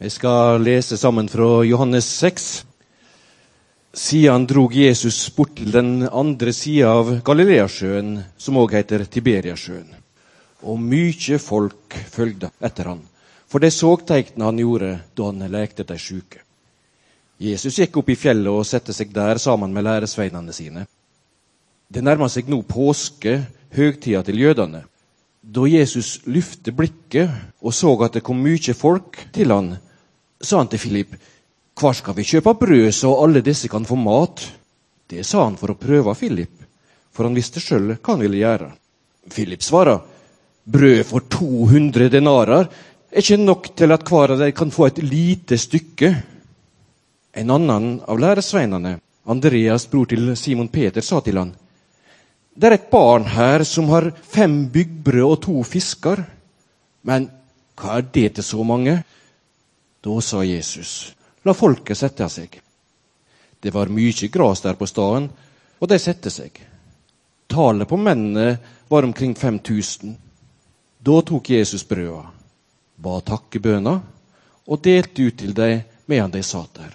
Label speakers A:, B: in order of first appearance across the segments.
A: Vi skal lese sammen fra Johannes 6. Siden drog Jesus bort til den andre sida av Galileasjøen, som òg heter Tiberiasjøen. Og mykje folk følgde etter han, for de så teiknene han gjorde da han lekte de sjuke. Jesus gikk opp i fjellet og satte seg der sammen med læresveinene sine. Det nærma seg nå påske, høgtida til jødene. Da Jesus løftet blikket og så at det kom mykje folk til han, sa han til Philip, hvor skal vi kjøpe brød så alle disse kan få mat? Det sa han for å prøve Philip, for han visste sjøl hva han ville gjøre. Philip svarer, brød for 200 denarer er ikke nok til at hver av dem kan få et lite stykke. En annen av læresveinene, Andreas, bror til Simon Peter, sa til han, det er et barn her som har fem byggbrød og to fisker. Men hva er det til så mange? Da sa Jesus, la folket sette seg. Det var mye gras der på staden, og de sette seg. Tallet på mennene var omkring 5000. Da tok Jesus brøda, ba takkebøna, og delte ut til dem medan de satt der.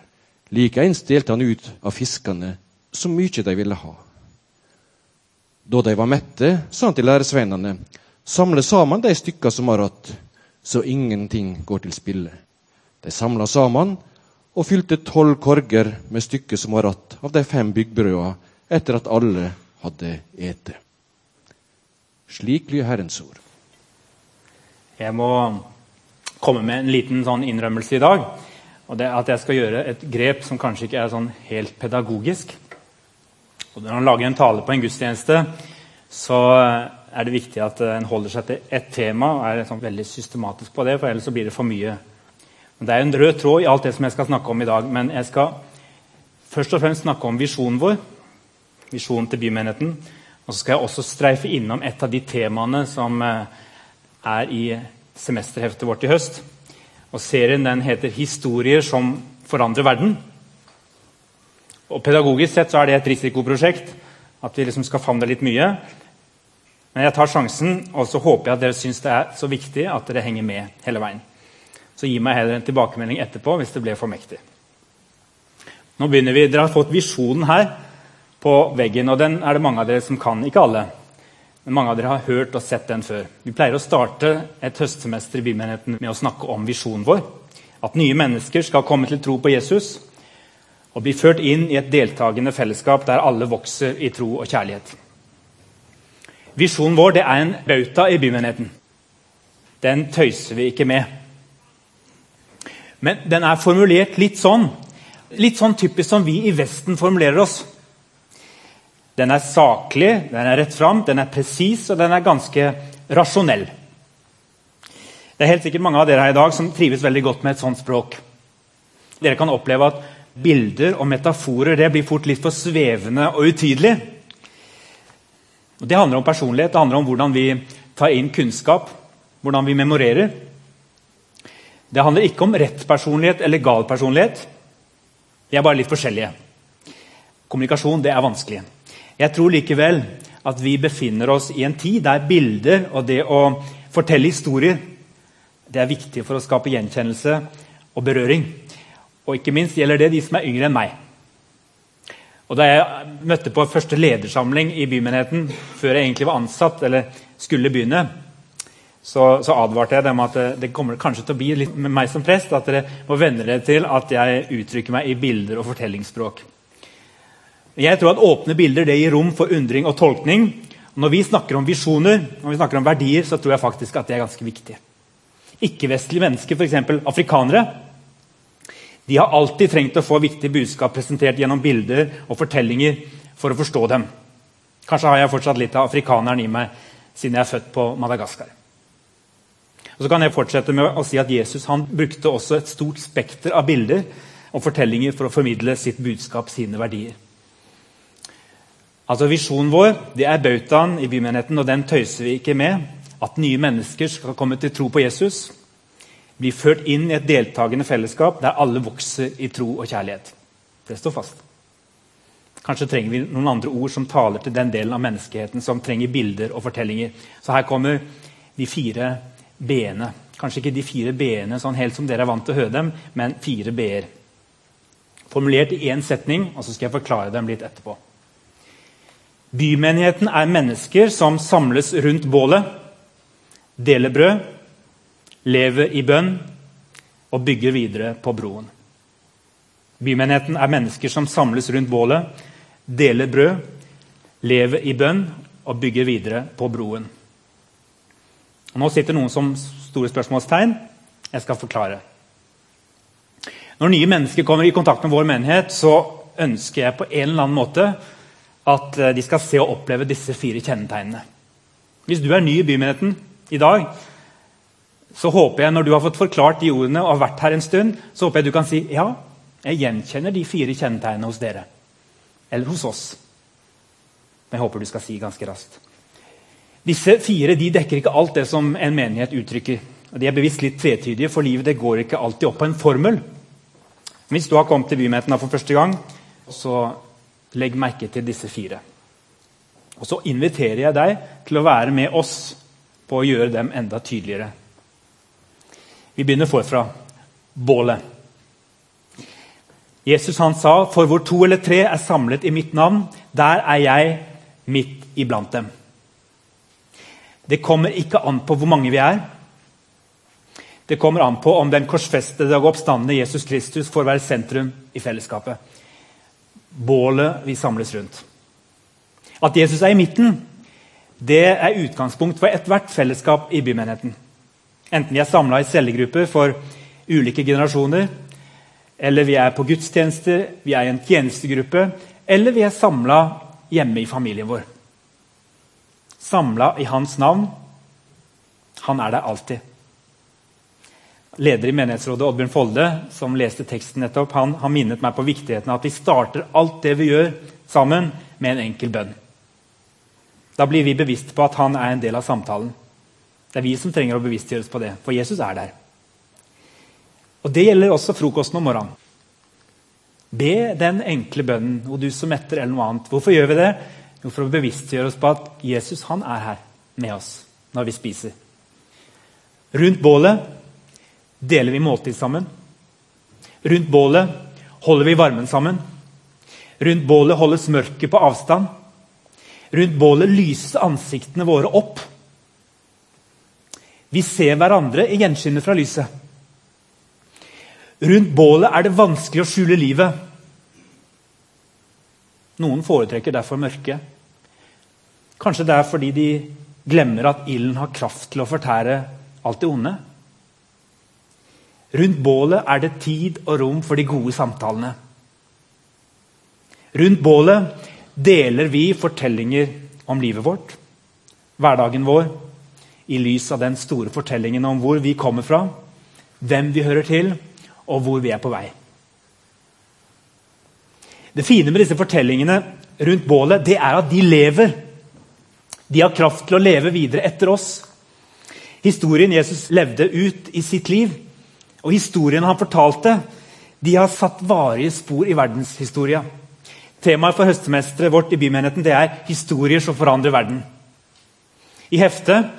A: Likeens delte han ut av fiskene så mye de ville ha. Da de var mette, sa han til læresveinene, samle sammen de stykker som har att, så ingenting går til spille. De samla sammen og fylte tolv korger med stykker som var ratt av de fem byggbrøda, etter at alle hadde ete. Slik lyder Herrens ord.
B: Jeg må komme med en liten sånn innrømmelse i dag. Og det er at jeg skal gjøre et grep som kanskje ikke er sånn helt pedagogisk. Og når man lager en tale på en gudstjeneste, så er det viktig at en holder seg til ett tema og er sånn veldig systematisk på det, for ellers blir det for mye. Det er en rød tråd i alt det som jeg skal snakke om i dag. Men jeg skal først og fremst snakke om visjonen vår, visjonen til bymenigheten. Og så skal jeg også streife innom et av de temaene som eh, er i semesterheftet vårt i høst. Og Serien den heter 'Historier som forandrer verden'. Og Pedagogisk sett så er det et risikoprosjekt. At vi liksom skal favne litt mye. Men jeg tar sjansen, og så håper jeg at dere syns det er så viktig at dere henger med hele veien. Så gi meg heller en tilbakemelding etterpå hvis det ble for mektig. Nå begynner vi, Dere har fått visjonen her på veggen, og den er det mange av dere som kan. Ikke alle, men mange av dere har hørt og sett den før. Vi pleier å starte et høstsemester i Bymenigheten med å snakke om visjonen vår. At nye mennesker skal komme til tro på Jesus og bli ført inn i et deltakende fellesskap der alle vokser i tro og kjærlighet. Visjonen vår er en bauta i bymenigheten. Den tøyser vi ikke med. Men den er formulert litt sånn, litt sånn typisk som vi i Vesten formulerer oss. Den er saklig, den er rett fram, den er presis og den er ganske rasjonell. Det er helt sikkert mange av dere her i dag som trives veldig godt med et sånt språk. Dere kan oppleve at bilder og metaforer det blir fort litt for svevende og utydelig. Og det handler om personlighet, det handler om hvordan vi tar inn kunnskap, hvordan vi memorerer. Det handler ikke om rett personlighet eller gal personlighet. De er bare litt forskjellige. Kommunikasjon det er vanskelig. Jeg tror likevel at vi befinner oss i en tid der bilder og det å fortelle historier det er viktig for å skape gjenkjennelse og berøring. Og ikke minst gjelder det de som er yngre enn meg. Og Da jeg møtte på første ledersamling i bymenigheten før jeg egentlig var ansatt, eller skulle begynne, så, så advarte jeg dem at det, det kommer kanskje til å bli litt med meg som prest, at dere må venne dere til at jeg uttrykker meg i bilder og fortellingsspråk. Jeg tror at Åpne bilder det gir rom for undring og tolkning. Når vi snakker om visjoner når vi snakker om verdier, så tror jeg faktisk at det er ganske viktig. Ikke-vestlige mennesker, f.eks. afrikanere, de har alltid trengt å få viktige budskap presentert gjennom bilder og fortellinger for å forstå dem. Kanskje har jeg fortsatt litt av afrikaneren i meg siden jeg er født på Madagaskar. Og så kan jeg fortsette med å si at Jesus han brukte også et stort spekter av bilder og fortellinger for å formidle sitt budskap, sine verdier. Altså Visjonen vår det er bautaen i bymenigheten, og den tøyser vi ikke med. At nye mennesker skal komme til tro på Jesus Bli ført inn i et deltakende fellesskap der alle vokser i tro og kjærlighet. Det står fast. Kanskje trenger vi noen andre ord som taler til den delen av menneskeheten som trenger bilder og fortellinger. Så her kommer de fire b-ene Kanskje ikke de fire b-ene sånn helt som dere er vant til å høre dem, men fire b-er. Formulert i én setning, og så skal jeg forklare dem litt etterpå. Bymenigheten er mennesker som samles rundt bålet, deler brød, lever i bønn og bygger videre på broen. Bymenigheten er mennesker som samles rundt bålet, deler brød, lever i bønn og bygger videre på broen. Og nå sitter noen som store spørsmålstegn. Jeg skal forklare. Når nye mennesker kommer i kontakt med vår menighet, så ønsker jeg på en eller annen måte at eh, de skal se og oppleve disse fire kjennetegnene. Hvis du er ny i bymenigheten i dag, så håper jeg når du har fått forklart de ordene og har vært her en stund, så håper jeg du kan si ja, jeg gjenkjenner de fire kjennetegnene hos dere. Eller hos oss. Men jeg håper du skal si ganske raskt. Disse fire de dekker ikke alt det som en menighet uttrykker. De er bevisst litt tvetydige, for livet det går ikke alltid opp på en formel. Hvis du har kommet til bymenigheten for første gang, så legg merke til disse fire. Og Så inviterer jeg deg til å være med oss på å gjøre dem enda tydeligere. Vi begynner forfra. Bålet. Jesus han sa, 'For hvor to eller tre er samlet i mitt navn, der er jeg midt iblant dem'. Det kommer ikke an på hvor mange vi er. Det kommer an på om den korsfestede og oppstandende Jesus Kristus får være sentrum i fellesskapet. Bålet vi samles rundt. At Jesus er i midten, det er utgangspunkt for ethvert fellesskap i bymenigheten. Enten vi er samla i cellegrupper for ulike generasjoner, eller vi er på gudstjenester, vi er i en tjenestegruppe, eller vi er samla hjemme i familien vår samla i hans navn. Han er der alltid. Leder i menighetsrådet, Oddbjørn Folde, som leste teksten nettopp, han har minnet meg på viktigheten av at vi starter alt det vi gjør, sammen med en enkel bønn. Da blir vi bevisst på at han er en del av samtalen. Det er vi som trenger å bevisstgjøres på det, for Jesus er der. Og Det gjelder også frokosten om morgenen. Be den enkle bønnen, og du som etter eller noe annet. Hvorfor gjør vi det? Jo, for å bevisstgjøre oss på at Jesus han er her med oss når vi spiser. Rundt bålet deler vi måltid sammen. Rundt bålet holder vi varmen sammen. Rundt bålet holdes mørket på avstand. Rundt bålet lyses ansiktene våre opp. Vi ser hverandre i gjenskinnet fra lyset. Rundt bålet er det vanskelig å skjule livet. Noen foretrekker derfor mørket. Kanskje det er fordi de glemmer at ilden har kraft til å fortære alt det onde. Rundt bålet er det tid og rom for de gode samtalene. Rundt bålet deler vi fortellinger om livet vårt, hverdagen vår, i lys av den store fortellingen om hvor vi kommer fra, hvem vi hører til, og hvor vi er på vei. Det fine med disse fortellingene rundt bålet det er at de lever. De har kraft til å leve videre etter oss. Historien Jesus levde ut i sitt liv, og historien han fortalte, de har satt varige spor i verdenshistoria. Temaet for høstsemesteret vårt i bymenigheten det er 'Historier som forandrer verden'. I heftet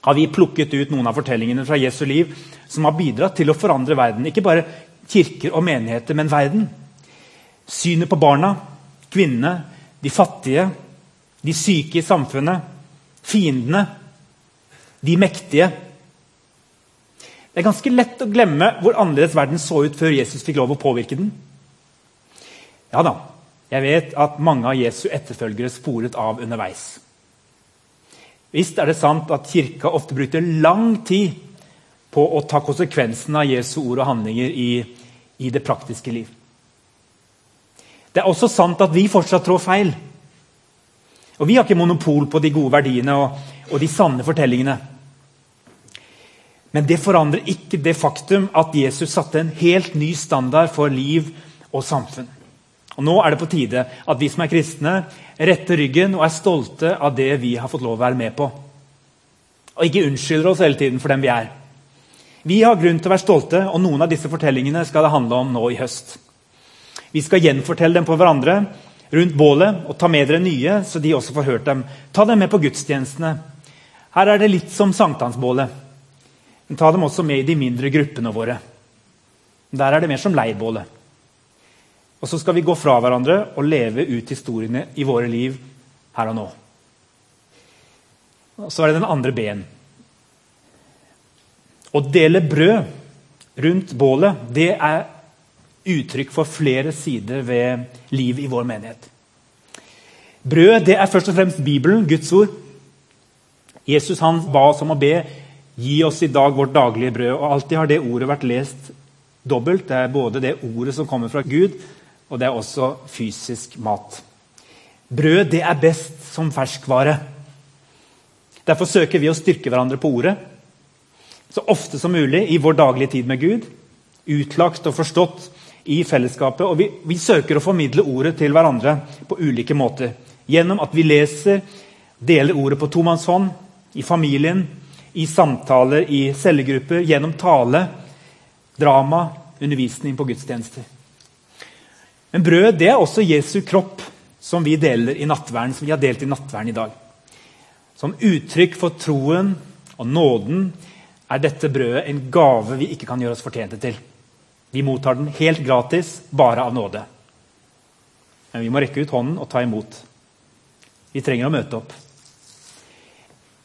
B: har vi plukket ut noen av fortellingene fra Jesu liv som har bidratt til å forandre verden. Ikke bare kirker og menigheter, men verden. Synet på barna, kvinnene, de fattige, de syke i samfunnet, fiendene, de mektige. Det er ganske lett å glemme hvor annerledes verden så ut før Jesus fikk lov å påvirke den. Ja da, jeg vet at mange av Jesu etterfølgere sporet av underveis. Visst er det sant at Kirka ofte brukte lang tid på å ta konsekvensen av Jesu ord og handlinger i, i det praktiske liv. Det er også sant at vi fortsatt trår feil. Og Vi har ikke monopol på de gode verdiene og, og de sanne fortellingene. Men det forandrer ikke det faktum at Jesus satte en helt ny standard for liv og samfunn. Og Nå er det på tide at vi som er kristne, retter ryggen og er stolte av det vi har fått lov å være med på. Og ikke unnskylder oss hele tiden for dem vi er. Vi har grunn til å være stolte, og noen av disse fortellingene skal det handle om nå i høst. Vi skal gjenfortelle dem på hverandre rundt bålet og ta med dere nye, så de også får hørt dem. Ta dem med på gudstjenestene. Her er det litt som sankthansbålet. Men ta dem også med i de mindre gruppene våre. Der er det mer som leirbålet. Og så skal vi gå fra hverandre og leve ut historiene i våre liv her og nå. Og så er det den andre B-en. Å dele brød rundt bålet det er uttrykk for flere sider ved liv i vår menighet. Brød det er først og fremst Bibelen, Guds ord. Jesus han ba oss om å be gi oss i dag vårt daglige brød. og Alltid har det ordet vært lest dobbelt. Det er både det ordet som kommer fra Gud, og det er også fysisk mat. Brød det er best som ferskvare. Derfor søker vi å styrke hverandre på ordet så ofte som mulig i vår daglige tid med Gud. Utlagt og forstått i fellesskapet. Og vi, vi søker å formidle ordet til hverandre på ulike måter. Gjennom at vi leser, deler ordet på tomannshånd, i familien, i samtaler, i cellegrupper, gjennom tale, drama, undervisning på gudstjenester. Men brød det er også Jesu kropp, som vi deler i nattverden, som vi har delt i nattverden i dag. Som uttrykk for troen og nåden er dette brødet en gave vi ikke kan gjøre oss fortjente til. Vi mottar den helt gratis, bare av nåde. Men vi må rekke ut hånden og ta imot. Vi trenger å møte opp.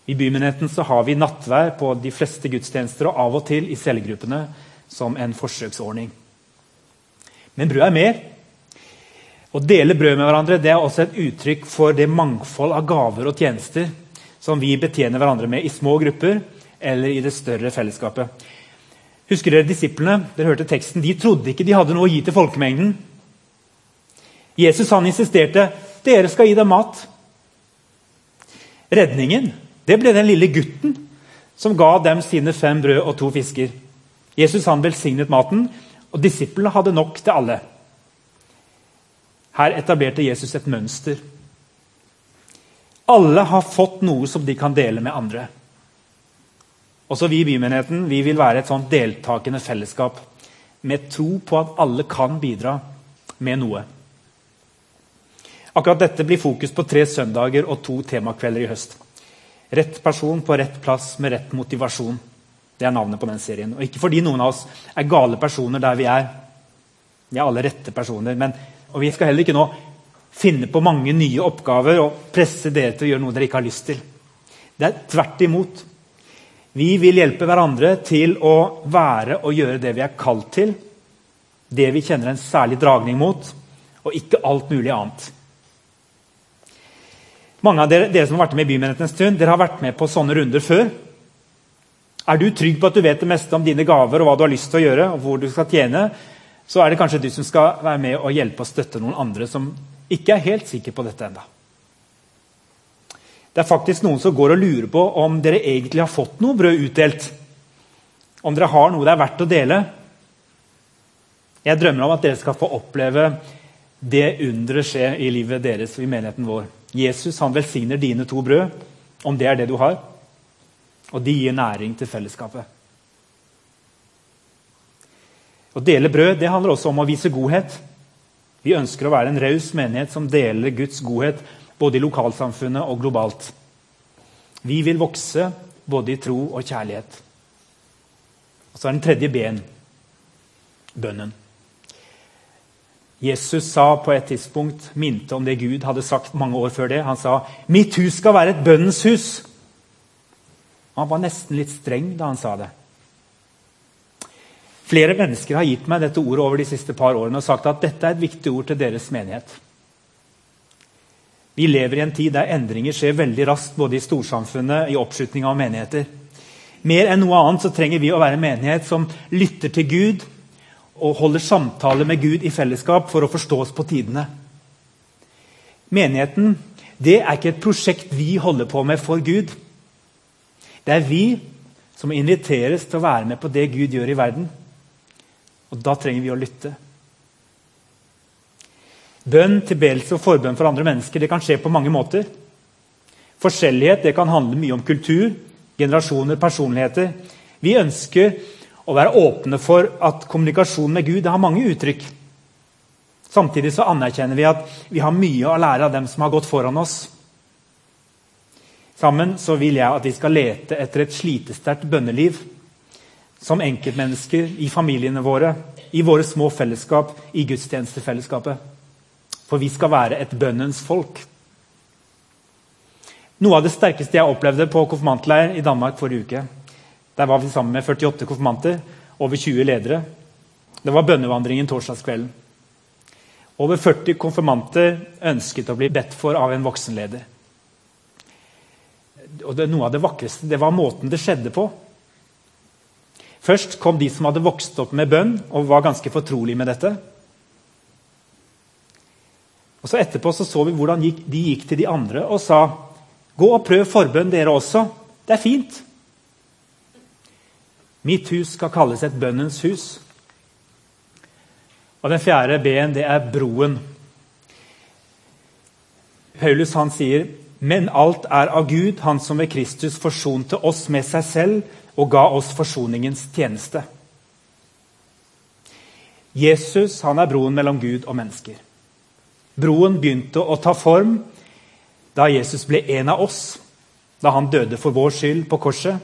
B: I bymenigheten har vi nattvær på de fleste gudstjenester og av og til i cellegruppene som en forsøksordning. Men brød er mer. Å dele brød med hverandre det er også et uttrykk for det mangfold av gaver og tjenester som vi betjener hverandre med i små grupper eller i det større fellesskapet. Husker dere disiplene? Dere hørte teksten. De trodde ikke de hadde noe å gi til folkemengden. Jesus han insisterte dere skal gi dem mat. Redningen det ble den lille gutten som ga dem sine fem brød og to fisker. Jesus han velsignet maten, og disiplene hadde nok til alle. Her etablerte Jesus et mønster. Alle har fått noe som de kan dele med andre. Også vi i bymenigheten vi vil være et sånt deltakende fellesskap med tro på at alle kan bidra med noe. Akkurat dette blir fokus på tre søndager og to temakvelder i høst. Rett person på rett plass med rett motivasjon. Det er navnet på den serien. Og Ikke fordi noen av oss er gale personer der vi er. Vi er alle rette personer. Men, og Vi skal heller ikke nå finne på mange nye oppgaver og presse dere til å gjøre noe dere ikke har lyst til. Det er tvert imot. Vi vil hjelpe hverandre til å være og gjøre det vi er kalt til. Det vi kjenner en særlig dragning mot, og ikke alt mulig annet. Mange av dere, dere som har vært med i Bymenigheten en stund, dere har vært med på sånne runder før. Er du trygg på at du vet det meste om dine gaver og hva du har lyst til å gjøre, og hvor du skal tjene, så er det kanskje du som skal være med og hjelpe og støtte noen andre som ikke er helt sikre på dette ennå. Det er faktisk noen som går og lurer på om dere egentlig har fått noe brød utdelt. Om dere har noe det er verdt å dele. Jeg drømmer om at dere skal få oppleve det underet skje i livet deres og i menigheten vår. Jesus han velsigner dine to brød, om det er det du har, og de gir næring til fellesskapet. Å dele brød det handler også om å vise godhet. Vi ønsker å være en raus menighet som deler Guds godhet både i lokalsamfunnet og globalt. Vi vil vokse både i tro og kjærlighet. Og så er den tredje ben bønnen. Jesus sa på et tidspunkt, minte om det Gud hadde sagt mange år før det. Han sa 'Mitt hus skal være et bønnens hus'. Han var nesten litt streng da han sa det. Flere mennesker har gitt meg dette ordet over de siste par årene og sagt at dette er et viktig ord til deres menighet. Vi lever i en tid der endringer skjer veldig raskt både i storsamfunnet i oppslutning av menigheter. Mer enn noe annet så trenger vi å være en menighet som lytter til Gud og holder samtaler med Gud i fellesskap for å forstå oss på tidene. Menigheten det er ikke et prosjekt vi holder på med for Gud. Det er vi som inviteres til å være med på det Gud gjør i verden. Og da trenger vi å lytte. Bønn, tilbedelse og forbønn for andre mennesker det kan skje på mange måter. Forskjellighet det kan handle mye om kultur, generasjoner, personligheter. Vi ønsker å være åpne for at kommunikasjon med Gud har mange uttrykk. Samtidig så anerkjenner vi at vi har mye å lære av dem som har gått foran oss. Sammen så vil jeg at vi skal lete etter et slitesterkt bønneliv som enkeltmennesker, i familiene våre, i våre små fellesskap, i gudstjenestefellesskapet. For vi skal være et bønnens folk. Noe av det sterkeste jeg opplevde på konfirmantleir i Danmark forrige uke. Der var vi sammen med 48 konfirmanter, over 20 ledere. Det var bønnevandringen torsdagskvelden. Over 40 konfirmanter ønsket å bli bedt for av en voksenleder. Og det, Noe av det vakreste det var måten det skjedde på. Først kom de som hadde vokst opp med bønn og var ganske fortrolig med dette. Og så Etterpå så, så vi hvordan de gikk til de andre og sa Gå og prøv forbønn, dere også. Det er fint. Mitt hus skal kalles et bønnens hus. Og den fjerde B-en, det er broen. Paulus han sier, 'Men alt er av Gud, Han som ved Kristus forsonte oss med seg selv' 'og ga oss forsoningens tjeneste'. Jesus han er broen mellom Gud og mennesker. Broen begynte å ta form da Jesus ble en av oss, da han døde for vår skyld på korset,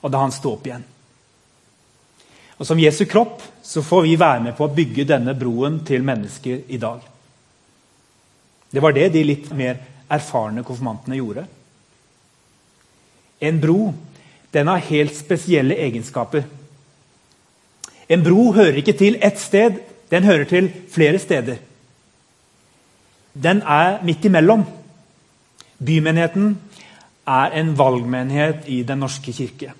B: og da han sto opp igjen. Og Som Jesu kropp så får vi være med på å bygge denne broen til mennesker i dag. Det var det de litt mer erfarne konfirmantene gjorde. En bro den har helt spesielle egenskaper. En bro hører ikke til ett sted, den hører til flere steder. Den er midt imellom. Bymenigheten er en valgmenighet i Den norske kirke.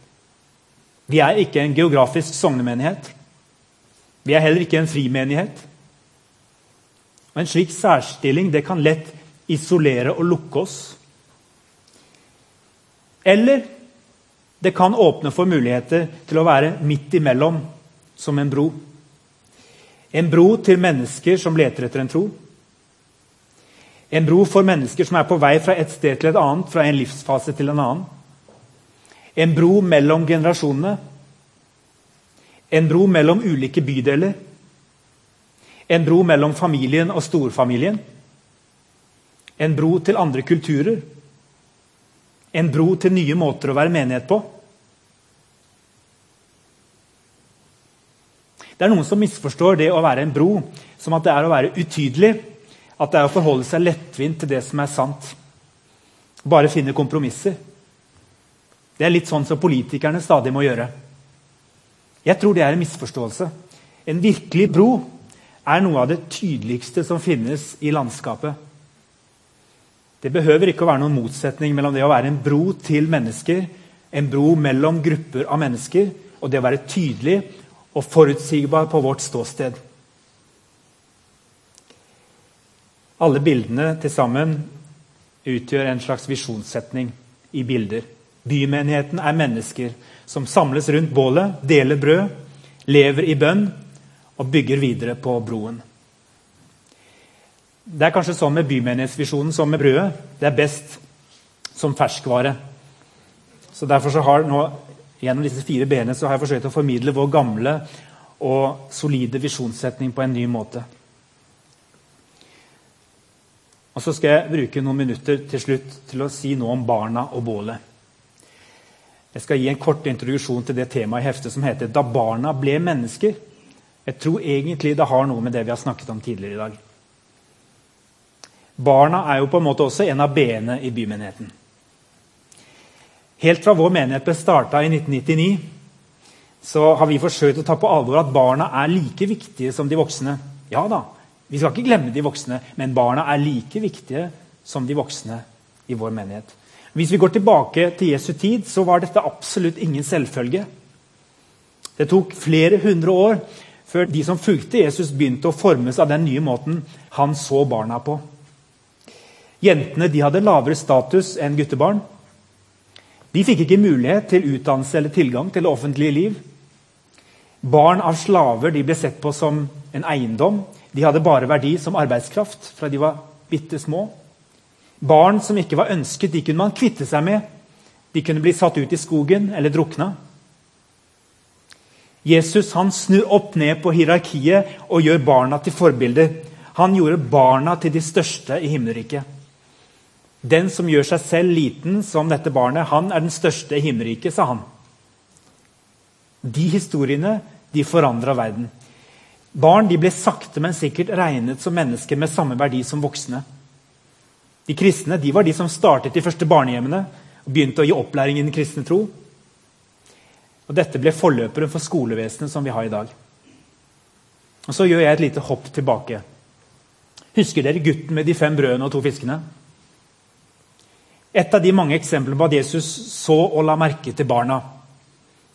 B: Vi er ikke en geografisk sognemenighet. Vi er heller ikke en frimenighet. Og En slik særstilling det kan lett isolere og lukke oss. Eller det kan åpne for muligheter til å være midt imellom, som en bro. En bro til mennesker som leter etter en tro. En bro for mennesker som er på vei fra et sted til et annet, fra en livsfase til en annen. En bro mellom generasjonene. En bro mellom ulike bydeler. En bro mellom familien og storfamilien. En bro til andre kulturer. En bro til nye måter å være menighet på. Det er Noen som misforstår det å være en bro som at det er å være utydelig at det er å forholde seg lettvint til det som er sant. Bare finne kompromisser. Det er litt sånn som politikerne stadig må gjøre. Jeg tror det er en misforståelse. En virkelig bro er noe av det tydeligste som finnes i landskapet. Det behøver ikke å være noen motsetning mellom det å være en bro til mennesker, en bro mellom grupper av mennesker, og det å være tydelig og forutsigbar på vårt ståsted. Alle bildene til sammen utgjør en slags visjonssetning i bilder. Bymenigheten er mennesker som samles rundt bålet, deler brød, lever i bønn og bygger videre på broen. Det er kanskje sånn med bymenighetsvisjonen som med brødet. Det er best som ferskvare. Så Derfor så har nå, gjennom disse fire benene så har jeg forsøkt å formidle vår gamle og solide visjonssetning på en ny måte. Og Så skal jeg bruke noen minutter til slutt til å si noe om barna og bålet. Jeg skal gi en kort introduksjon til det temaet i heftet som heter 'Da barna ble mennesker'. Jeg tror egentlig det har noe med det vi har snakket om tidligere i dag. Barna er jo på en måte også en av b-ene i bymenigheten. Helt fra vår menighet ble starta i 1999, så har vi forsøkt å ta på alvor at barna er like viktige som de voksne. Ja da, vi skal ikke glemme de voksne, men barna er like viktige som de voksne i vår menighet. Hvis vi går tilbake til Jesu tid, så var dette absolutt ingen selvfølge. Det tok flere hundre år før de som fulgte Jesus, begynte å formes av den nye måten han så barna på. Jentene de hadde lavere status enn guttebarn. De fikk ikke mulighet til utdannelse eller tilgang til det offentlige liv. Barn av slaver ble sett på som en eiendom. De hadde bare verdi som arbeidskraft fra de var bitte små. Barn som ikke var ønsket, de kunne man kvitte seg med. De kunne bli satt ut i skogen eller drukna. Jesus han snur opp ned på hierarkiet og gjør barna til forbilder. Han gjorde barna til de største i himmelriket. Den som gjør seg selv liten som dette barnet, han er den største i himmelriket, sa han. De historiene de forandra verden. Barn ble sakte, men sikkert regnet som mennesker med samme verdi som voksne. De kristne de var de som startet de første barnehjemmene og begynte å gi opplæring i den kristne tro. Og Dette ble forløperen for skolevesenet som vi har i dag. Og Så gjør jeg et lite hopp tilbake. Husker dere gutten med de fem brødene og to fiskene? Et av de mange eksemplene på at Jesus så og la merke til barna.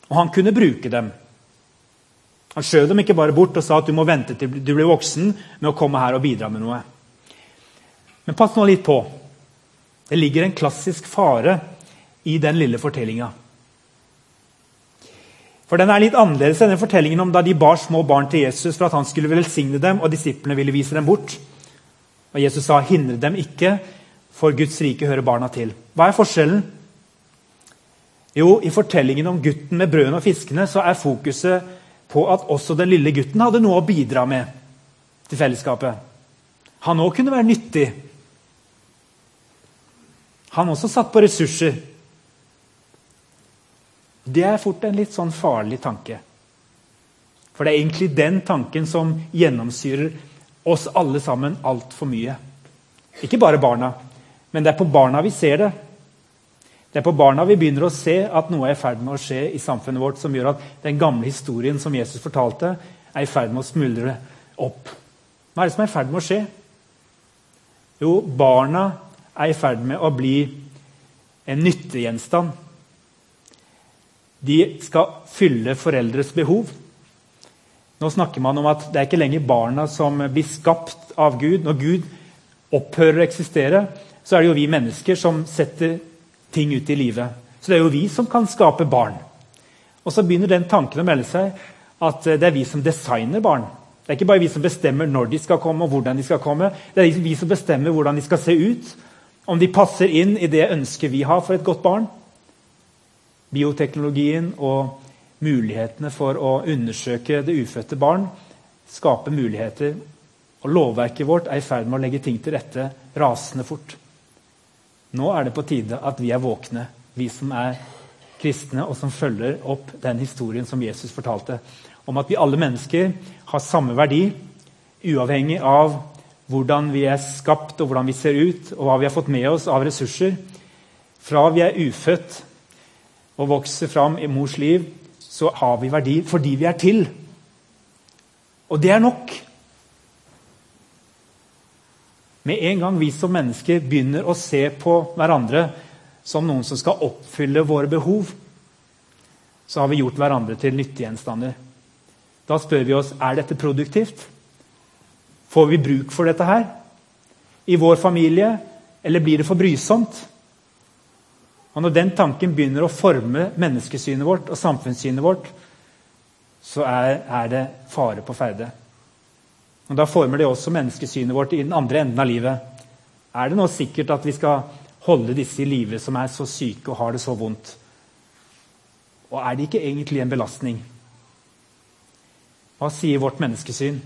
B: Og han kunne bruke dem. Han skjøv dem ikke bare bort og sa at du må vente til du blir voksen med å komme her og bidra med noe. Men pass nå litt på. Det ligger en klassisk fare i den lille fortellinga. For Den er litt annerledes enn den fortellingen om da de bar små barn til Jesus for at han skulle velsigne dem, og disiplene ville vise dem bort. Og Jesus sa, 'Hindre dem ikke, for Guds rike hører barna til'. Hva er forskjellen? Jo, I fortellingen om gutten med brødene og fiskene så er fokuset på at også den lille gutten hadde noe å bidra med til fellesskapet. Han òg kunne være nyttig. Han også satt på ressurser. Det er fort en litt sånn farlig tanke. For det er egentlig den tanken som gjennomsyrer oss alle sammen altfor mye. Ikke bare barna, men det er på barna vi ser det. Det er på barna vi begynner å se at noe er i ferd med å skje i samfunnet vårt som gjør at den gamle historien som Jesus fortalte, er i ferd med å smuldre opp. Hva er det som er i ferd med å skje? Jo, barna er i ferd med å bli en nyttegjenstand. De skal fylle foreldres behov. Nå snakker man om at det er ikke lenger barna som blir skapt av Gud. Når Gud opphører å eksistere, så er det jo vi mennesker som setter ting ut i livet. Så det er jo vi som kan skape barn. Og så begynner den tanken å melde seg at eh, det er vi som designer barn. Det er ikke bare vi som bestemmer når de skal komme og hvordan de skal komme. Det er vi som bestemmer hvordan de skal se ut. Om de passer inn i det ønsket vi har for et godt barn. Bioteknologien og mulighetene for å undersøke det ufødte barn skaper muligheter. Og lovverket vårt er i ferd med å legge ting til rette rasende fort. Nå er det på tide at vi er våkne, vi som er kristne, og som følger opp den historien som Jesus fortalte. Om at vi alle mennesker har samme verdi, uavhengig av hvordan vi er skapt, og hvordan vi ser ut, og hva vi har fått med oss av ressurser. Fra vi er ufødt og vokser fram i mors liv, så har vi verdi fordi vi er til. Og det er nok. Med en gang vi som mennesker begynner å se på hverandre som noen som skal oppfylle våre behov, så har vi gjort hverandre til nyttegjenstander. Da spør vi oss er dette produktivt. Får vi bruk for dette her i vår familie, eller blir det for brysomt? Og Når den tanken begynner å forme menneskesynet vårt og samfunnssynet vårt, så er, er det fare på ferde. Og Da former det også menneskesynet vårt i den andre enden av livet. Er det nå sikkert at vi skal holde disse i live som er så syke og har det så vondt? Og er det ikke egentlig en belastning? Hva sier vårt menneskesyn?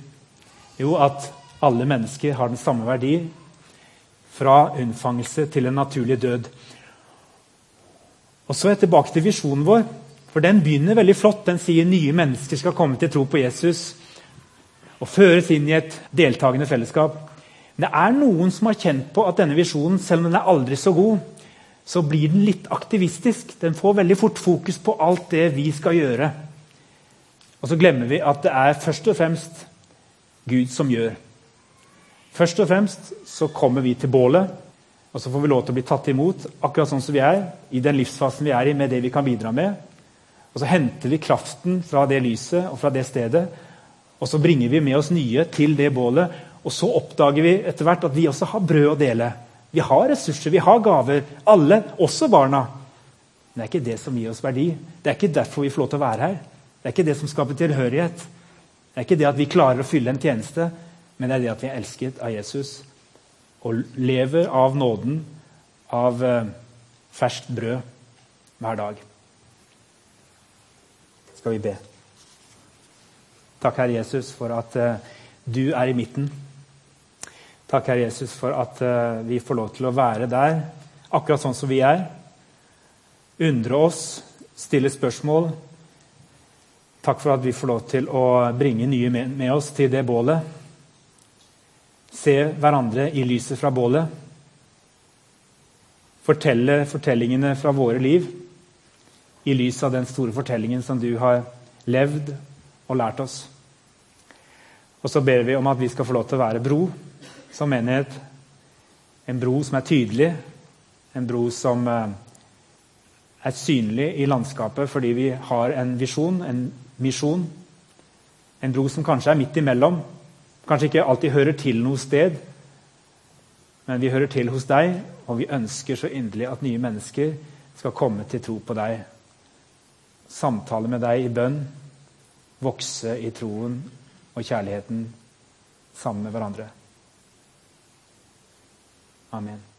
B: Jo, at alle mennesker har den samme verdi. Fra unnfangelse til en naturlig død. Og Så er jeg tilbake til visjonen vår. For Den begynner veldig flott. Den sier nye mennesker skal komme til tro på Jesus og føres inn i et deltakende fellesskap. Men det er noen som har kjent på at denne visjonen, selv om den er aldri så god, så blir den litt aktivistisk. Den får veldig fort fokus på alt det vi skal gjøre. Og så glemmer vi at det er først og fremst Gud som gjør. Først og fremst så kommer vi til bålet, og så får vi lov til å bli tatt imot akkurat sånn som vi er, i den livsfasen vi er i, med det vi kan bidra med. Og så henter vi kraften fra det lyset og fra det stedet og så bringer vi med oss nye til det bålet. Og så oppdager vi etter hvert at vi også har brød å dele. Vi har ressurser, vi har gaver. Alle, også barna. Men det er ikke det som gir oss verdi. Det er ikke derfor vi får lov til å være her. Det er ikke det som skaper tilhørighet. Det er ikke det at vi klarer å fylle en tjeneste, men det er det at vi er elsket av Jesus og lever av nåden, av eh, ferskt brød hver dag. Skal vi be? Takk, Herre Jesus, for at uh, du er i midten. Takk, Herre Jesus, for at uh, vi får lov til å være der, akkurat sånn som vi er. Undre oss, stille spørsmål. Takk for at vi får lov til å bringe nye med oss til det bålet. Se hverandre i lyset fra bålet. Fortelle fortellingene fra våre liv i lys av den store fortellingen som du har levd og lært oss. Og så ber vi om at vi skal få lov til å være bro som menighet. En bro som er tydelig, en bro som eh, er synlig i landskapet fordi vi har en visjon, en misjon. En bro som kanskje er midt imellom. Kanskje ikke alltid hører til noe sted, men vi hører til hos deg, og vi ønsker så inderlig at nye mennesker skal komme til tro på deg. Samtale med deg i bønn, vokse i troen og kjærligheten sammen med hverandre. Amen.